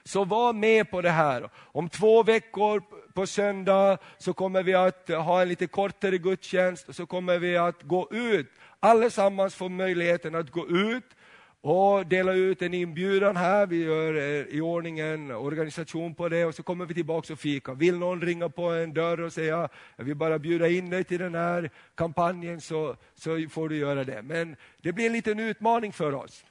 Så var med på det här. Om två veckor på söndag så kommer vi att ha en lite kortare gudstjänst och så kommer vi att gå ut. Allesammans får möjligheten att gå ut och dela ut en inbjudan här. Vi gör eh, i ordning en organisation på det och så kommer vi tillbaka och fika. Vill någon ringa på en dörr och säga jag vill bara bjuda in dig till den här kampanjen så, så får du göra det. Men det blir en liten utmaning för oss.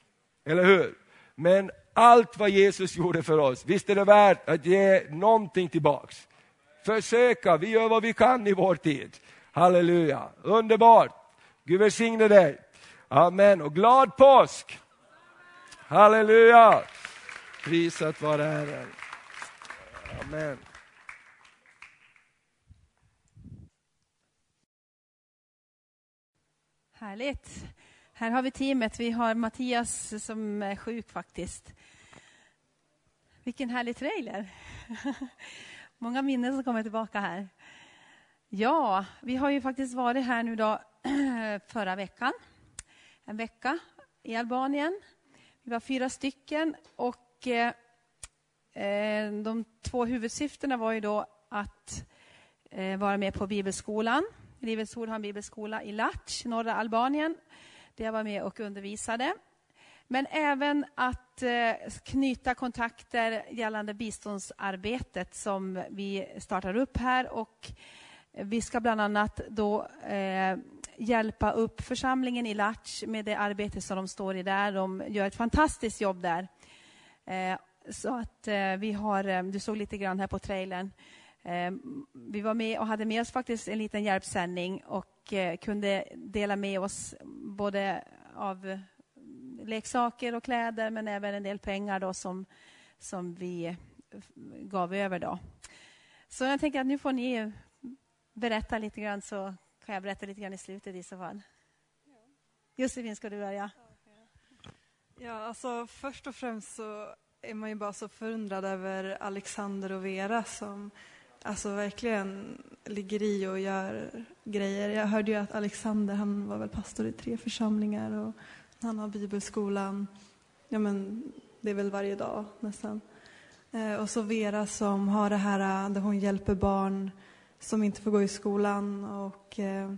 Eller hur? Men allt vad Jesus gjorde för oss, visst är det värt att ge någonting tillbaks. Försöka, vi gör vad vi kan i vår tid. Halleluja, underbart. Gud välsigne dig. Amen och glad påsk! Halleluja! Prisat vare Herren. Amen. Härligt. Här har vi teamet. Vi har Mattias som är sjuk faktiskt. Vilken härlig trailer. *laughs* Många minnen som kommer tillbaka här. Ja, vi har ju faktiskt varit här nu då *clears throat* förra veckan. En vecka i Albanien. Vi var fyra stycken och eh, eh, de två huvudsyftena var ju då att eh, vara med på bibelskolan. Livets Ord har en bibelskola i Lac, norra Albanien, där jag var med och undervisade. Men även att eh, knyta kontakter gällande biståndsarbetet som vi startar upp här. Och vi ska bland annat då eh, hjälpa upp församlingen i Latch med det arbete som de står i där. De gör ett fantastiskt jobb där. Eh, så att eh, vi har, eh, du såg lite grann här på trailern. Vi var med och hade med oss faktiskt en liten hjälpsändning och kunde dela med oss både av leksaker och kläder men även en del pengar då som, som vi gav över. Då. Så jag tänker att nu får ni berätta lite grann så kan jag berätta lite grann i slutet i så fall. Josefin, ska du börja? Ja, alltså först och främst så är man ju bara så förundrad över Alexander och Vera som alltså verkligen ligger i och gör grejer. Jag hörde ju att Alexander, han var väl pastor i tre församlingar och han har bibelskolan, ja men det är väl varje dag nästan. Eh, och så Vera som har det här eh, där hon hjälper barn som inte får gå i skolan. Och, eh,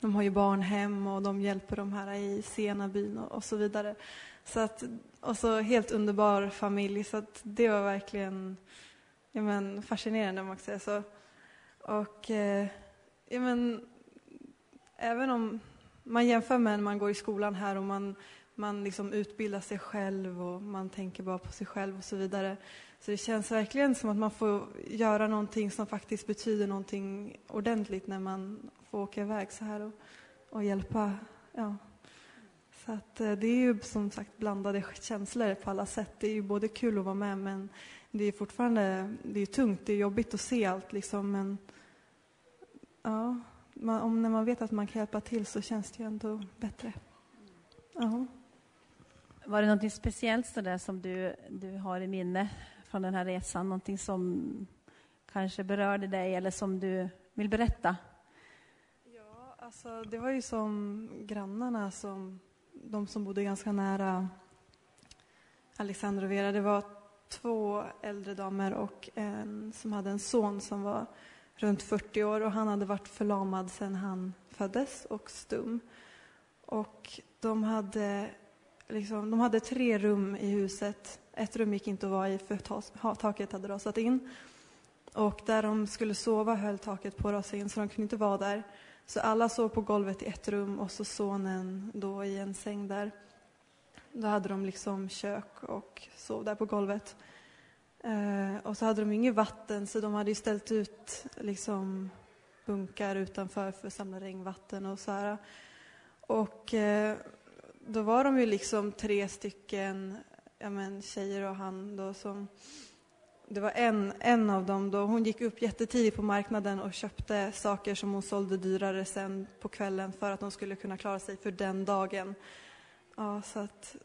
de har ju barnhem och de hjälper de här i Senabyn och, och så vidare. Så att, och så helt underbar familj, så att det var verkligen ja, men, fascinerande om man kan säga så. Och eh, ja, men, även om man jämför med när man går i skolan här och man, man liksom utbildar sig själv och man tänker bara på sig själv och så vidare så det känns verkligen som att man får göra någonting som faktiskt betyder någonting ordentligt när man får åka iväg så här och, och hjälpa. Ja. Så att eh, det är ju som sagt blandade känslor på alla sätt. Det är ju både kul att vara med men det är fortfarande det är tungt, det är jobbigt att se allt liksom men ja, man, om när man vet att man kan hjälpa till så känns det ju ändå bättre. Ja. Var det något speciellt så där som du, du har i minne från den här resan? Någonting som kanske berörde dig eller som du vill berätta? Ja, alltså det var ju som grannarna, som, de som bodde ganska nära Alexander och Vera. Det var två äldre damer och en som hade en son som var runt 40 år och han hade varit förlamad sedan han föddes och stum. Och de hade, liksom, de hade tre rum i huset ett rum gick inte att vara i för taket hade rasat in. Och där de skulle sova höll taket på att rasa in så de kunde inte vara där. Så alla sov på golvet i ett rum och så sonen då i en säng där. Då hade de liksom kök och sov där på golvet. Eh, och så hade de inget vatten så de hade ställt ut liksom bunkar utanför för att samla regnvatten och så här. Och eh, då var de ju liksom tre stycken ja, men, tjejer och han då som det var en, en av dem då, hon gick upp jättetidigt på marknaden och köpte saker som hon sålde dyrare sen på kvällen för att hon skulle kunna klara sig för den dagen. Ja, så att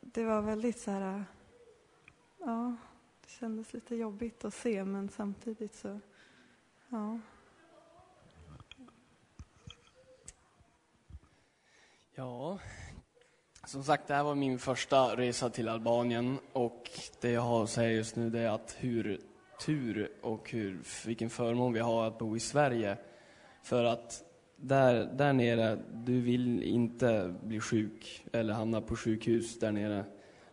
det var väldigt så här, ja, det kändes lite jobbigt att se men samtidigt så, ja. Ja, som sagt, det här var min första resa till Albanien och det jag har att säga just nu det är att hur tur och hur, vilken förmån vi har att bo i Sverige. För att där, där nere, du vill inte bli sjuk eller hamna på sjukhus där nere.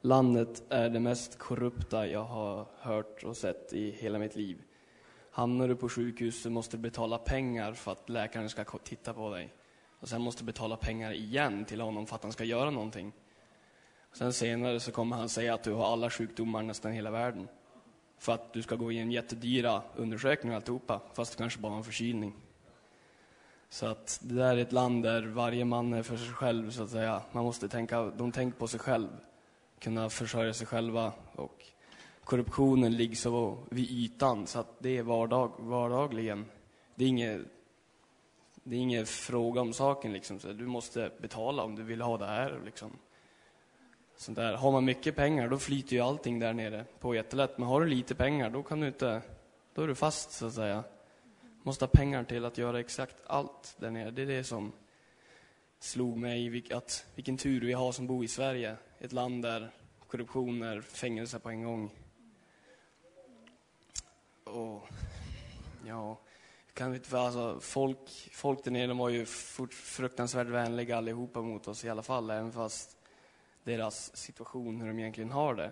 Landet är det mest korrupta jag har hört och sett i hela mitt liv. Hamnar du på sjukhus så måste du betala pengar för att läkaren ska titta på dig. Och sen måste betala pengar igen till honom för att han ska göra någonting. Sen senare så kommer han säga att du har alla sjukdomar nästan hela världen. För att du ska gå igenom jättedyra undersökningar och alltihopa, fast det kanske bara har en förkylning. Så att det där är ett land där varje man är för sig själv, så att säga. Man måste tänka, de tänker på sig själv, kunna försörja sig själva. Och korruptionen ligger så vid ytan, så att det är vardag, vardagligen. Det är inget det är ingen fråga om saken. Liksom. Så du måste betala om du vill ha det här. Liksom. Sånt där. Har man mycket pengar, då flyter ju allting där nere på jättelätt. Men har du lite pengar, då kan du inte... Då är du fast, så att säga. Måste ha pengar till att göra exakt allt där nere. Det är det som slog mig, att vilken tur vi har som bor i Sverige. Ett land där korruption är fängelse på en gång. Och, ja kan inte, alltså, folk, folk där nere var ju fruktansvärt vänliga allihopa mot oss i alla fall, även fast deras situation, hur de egentligen har det.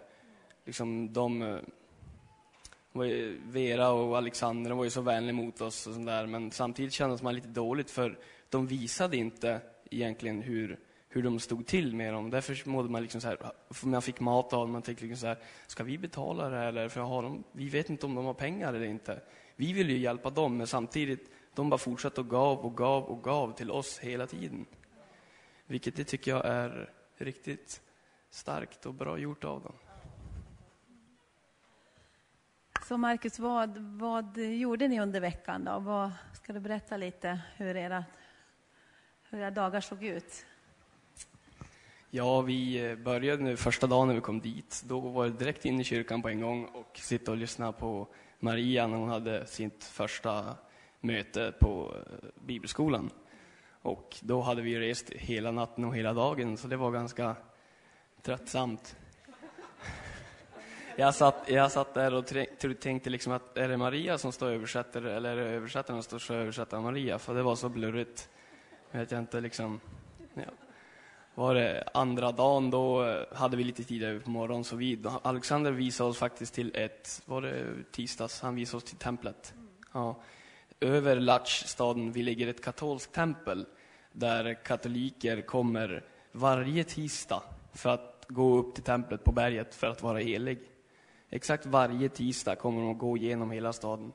Liksom de, eh, ju, Vera och Alexander var ju så vänliga mot oss och sånt där, men samtidigt kändes man lite dåligt för de visade inte egentligen hur, hur de stod till med dem. Därför mådde man liksom så här, man fick mat av dem, man tänkte liksom så här, ska vi betala det eller? För har de, vi vet inte om de har pengar eller inte. Vi ville ju hjälpa dem, men samtidigt, de bara fortsatte och gav och gav och gav till oss hela tiden. Vilket det tycker jag är riktigt starkt och bra gjort av dem. Så Marcus, vad, vad gjorde ni under veckan då? Vad, ska du berätta lite hur era, hur era dagar såg ut? Ja, vi började nu första dagen när vi kom dit. Då var det direkt in i kyrkan på en gång och sitta och lyssna på Maria när hon hade sitt första möte på eh, bibelskolan. Och då hade vi rest hela natten och hela dagen, så det var ganska tröttsamt. *laughs* Jag satt, jag satt där och tänkte liksom att är det Maria som står och översätter eller är det översättaren som står och översätter Maria? För det var så blurrigt. Vet jag inte liksom. Ja var det andra dagen, då hade vi lite tid över på morgonen. Så vi, Alexander visade oss faktiskt till ett, var det tisdags, han visade oss till templet. Ja. Över Latch-staden, vi ligger ett katolskt tempel där katoliker kommer varje tisdag för att gå upp till templet på berget för att vara helig. Exakt varje tisdag kommer de att gå igenom hela staden.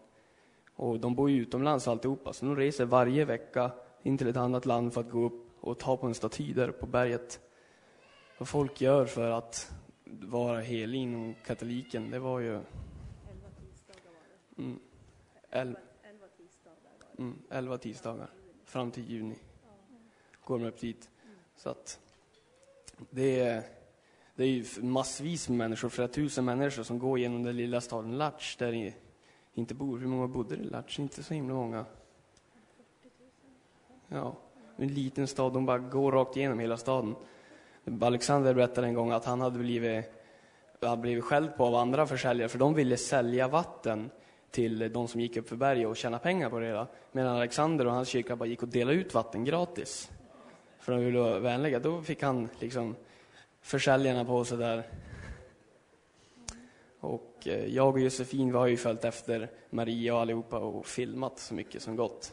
Och de bor ju utomlands alltihopa, så de reser varje vecka in till ett annat land för att gå upp och ta på en staty där på berget. Vad folk gör för att vara helig inom katoliken, det var ju... Elva tisdagar var det. Mm. El... Elva tisdagar Mm, elva tisdagar. Fram till juni. Går de upp dit. Så att det är, det är ju massvis med människor, flera tusen människor som går genom den lilla staden Lach där inte bor. Hur många bodde i Lach? Inte så himla många. Ja en liten stad, de bara går rakt igenom hela staden. Alexander berättade en gång att han hade blivit, hade blivit skälld på av andra försäljare, för de ville sälja vatten till de som gick upp för berget och tjäna pengar på det hela. Medan Alexander och hans kyrka bara gick och delade ut vatten gratis. För de ville vara vänliga. Då fick han liksom försäljarna på sig där. Och eh, jag och Josefin, vi har ju följt efter Maria och allihopa och filmat så mycket som gått.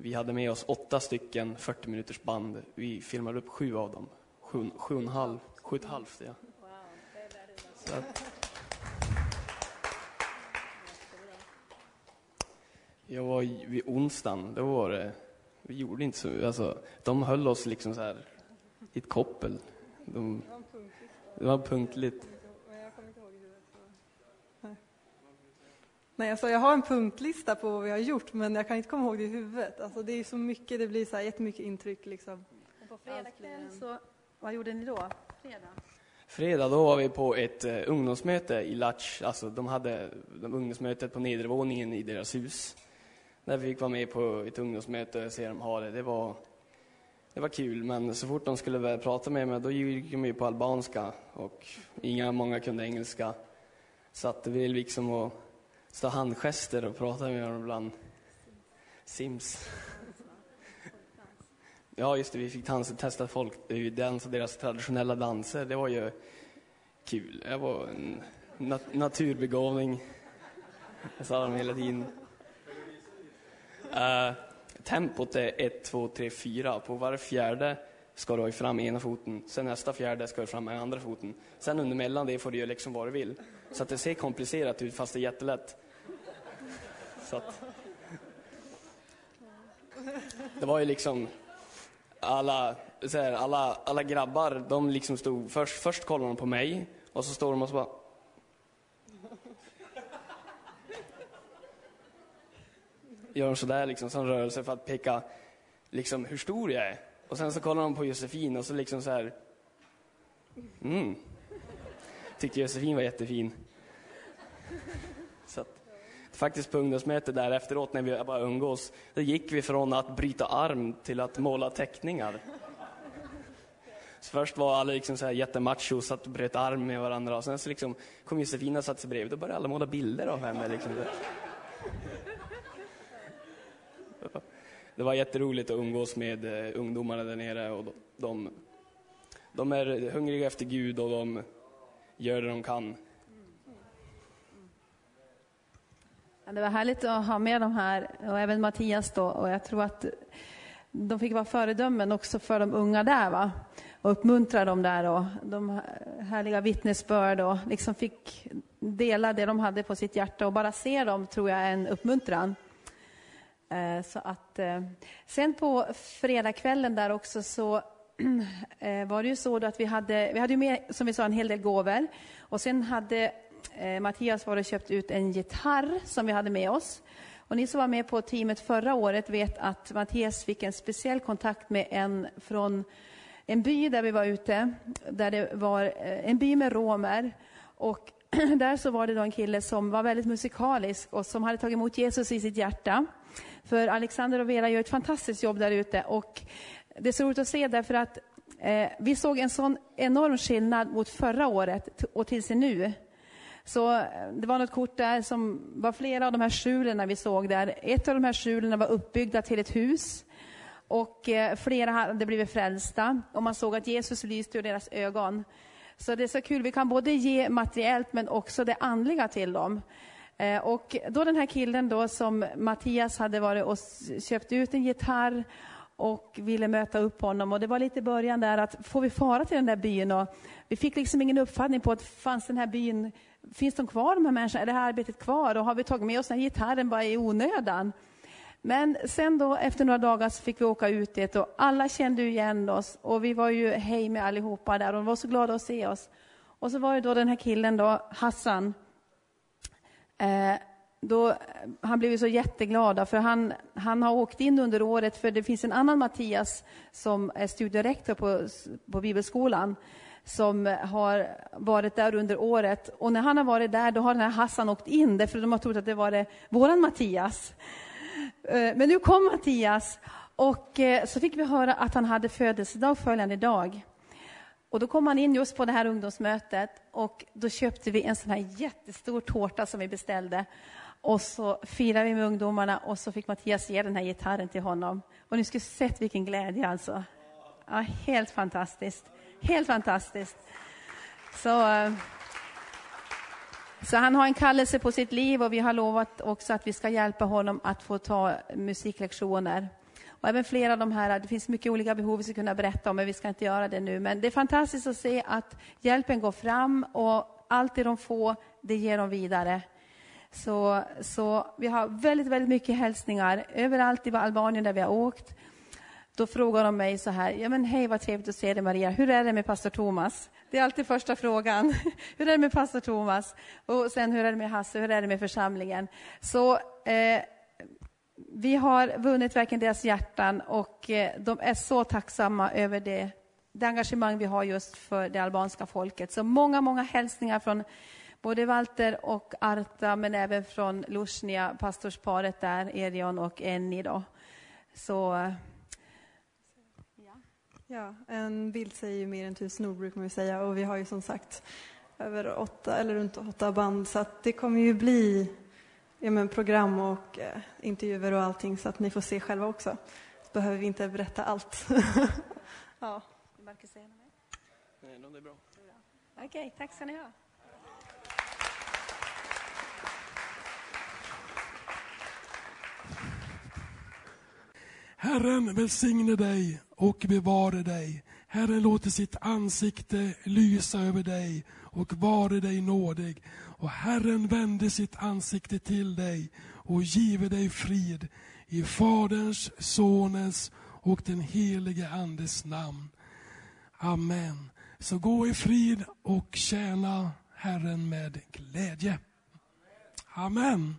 Vi hade med oss åtta stycken 40 minuters band. Vi filmade upp sju av dem. Sju, sju och en halv, sju och ett halvt, ja. Jag var vid onsdagen, då var det, vi gjorde inte så, alltså, de höll oss liksom så här i ett koppel. De, det var punktligt. Nej, alltså jag har en punktlista på vad vi har gjort, men jag kan inte komma ihåg det i huvudet. Alltså det är så mycket, det blir så här jättemycket intryck liksom. På fredag kväll så, vad gjorde ni då? Fredag? Fredag då var vi på ett eh, ungdomsmöte i Latch, alltså de hade de ungdomsmötet på nedervåningen i deras hus. Där vi fick vara med på ett ungdomsmöte och se dem ha det. Det var, det var kul, men så fort de skulle väl prata med mig, då gick de ju på albanska och inga, många kunde engelska. Så att det blev liksom att stå handgester och prata med varandra ibland. Sims. Ja, just det, vi fick dansa, testa folk, eh, dansa deras traditionella danser. Det var ju kul. Jag var en nat naturbegåvning. Jag sa dem hela tiden. Uh, tempot är 1, 2, 3, 4. På var fjärde ska du ha fram ena foten. Sen nästa fjärde ska du fram med andra foten. Sen under mellan det får du göra liksom vad du vill. Så att det ser komplicerat ut fast det är jättelätt. Så att... Det var ju liksom alla, så här, alla, alla grabbar, de liksom stod, först, först kollade de på mig och så står de och så bara Gör de sådär liksom, som rörelse för att peka liksom hur stor jag är. Och sen så kollar de på Josefin och så liksom så här. Mm. Tyckte Josefin var jättefin. Så att, faktiskt på ungdomsmötet där efteråt när vi bara umgås, då gick vi från att bryta arm till att måla teckningar. Så först var alla liksom så här jättemacho, satt och bröt arm med varandra. Och sen så liksom kom Josefina och satte sig bredvid. Då började alla måla bilder av henne. Liksom. Det var jätteroligt att umgås med eh, ungdomarna där nere. Och de, de, de är hungriga efter Gud och de gör det de kan. Ja, det var härligt att ha med de här och även Mattias då. Och jag tror att de fick vara föredömen också för de unga där va. Och uppmuntra dem där och de härliga vittnesbörd och liksom fick dela det de hade på sitt hjärta och bara se dem tror jag är en uppmuntran. Eh, så att, eh, sen på fredagskvällen där också så *clears throat* Eh, var det ju så då att vi hade, vi hade ju med, som vi sa, en hel del gåvor. Och sen hade eh, Mattias varit och köpt ut en gitarr som vi hade med oss. Och ni som var med på teamet förra året vet att Mattias fick en speciell kontakt med en från en by där vi var ute, där det var eh, en by med romer. Och *clears throat* där så var det då en kille som var väldigt musikalisk och som hade tagit emot Jesus i sitt hjärta. För Alexander och Vera gör ett fantastiskt jobb där ute och det är så roligt att se därför att eh, vi såg en sån enorm skillnad mot förra året och tills nu. Så eh, det var något kort där som var flera av de här skjulen vi såg där. Ett av de här skjulen var uppbyggda till ett hus. Och eh, flera hade blivit frälsta. Och man såg att Jesus lyste ur deras ögon. Så det är så kul, vi kan både ge materiellt men också det andliga till dem. Eh, Och då den här killen då som Mattias hade varit och köpt ut en gitarr och ville möta upp honom. Och det var lite i början där att, får vi fara till den där byn? Och vi fick liksom ingen uppfattning på att fanns den här byn, finns de kvar de här människorna? Är det här arbetet kvar? Och har vi tagit med oss den här gitarren bara i onödan? Men sen då efter några dagar så fick vi åka ut dit och alla kände igen oss och vi var ju hej med allihopa där och de var så glada att se oss. Och så var det då den här killen då, Hassan, Eh, då, eh, han blev ju så jätteglad, för han, han har åkt in under året, för det finns en annan Mattias som är studierektor på, på Bibelskolan, som eh, har varit där under året. Och när han har varit där, då har den här Hassan åkt in, därför de har trott att det var det, våran Mattias. Eh, men nu kom Mattias, och så fick vi höra att han hade födelsedag följande dag. Och då kom han in just på det här ungdomsmötet och då köpte vi en sån här jättestor tårta som vi beställde. Och så firade vi med ungdomarna och så fick Mattias ge den här gitarren till honom. Och ni skulle sett vilken glädje alltså. Ja, helt fantastiskt. Helt fantastiskt. Så, eh, så han har en kallelse på sitt liv och vi har lovat också att vi ska hjälpa honom att få ta musiklektioner. Och även flera av de här, det finns mycket olika behov vi ska kunna berätta om, men vi ska inte göra det nu. Men det är fantastiskt att se att hjälpen går fram och allt det de får, det ger de vidare. Så, så vi har väldigt, väldigt mycket hälsningar överallt i Albanien där vi har åkt. Då frågar de mig så här, ja men hej vad trevligt att se dig Maria, hur är det med pastor Thomas? Det är alltid första frågan. *laughs* hur är det med pastor Thomas? Och sen hur är det med Hasse, hur är det med församlingen? Så eh, vi har vunnit verkligen deras hjärtan och eh, de är så tacksamma över det, det engagemang vi har just för det albanska folket. Så många, många hälsningar från både Walter och Arta, men även från Lusnia, pastorsparet där, Erion och Enni. Då. Så, ja. ja, en bild säger ju mer än tusen ord brukar man säga och vi har ju som sagt över åtta, eller runt åtta band så att det kommer ju bli ja, men program och eh, intervjuer och allting så att ni får se själva också. Så behöver vi inte berätta allt. *laughs* ja. Marcus säga något Nej, det är bra. Okej, okay, tack ska ni ha. Herren välsigne dig och bevare dig. Herren låter sitt ansikte lysa över dig och vare dig nådig. Och Herren vände sitt ansikte till dig och give dig frid i Faderns, Sonens och den helige Andes namn. Amen. Så gå i frid och tjäna Herren med glädje. Amen.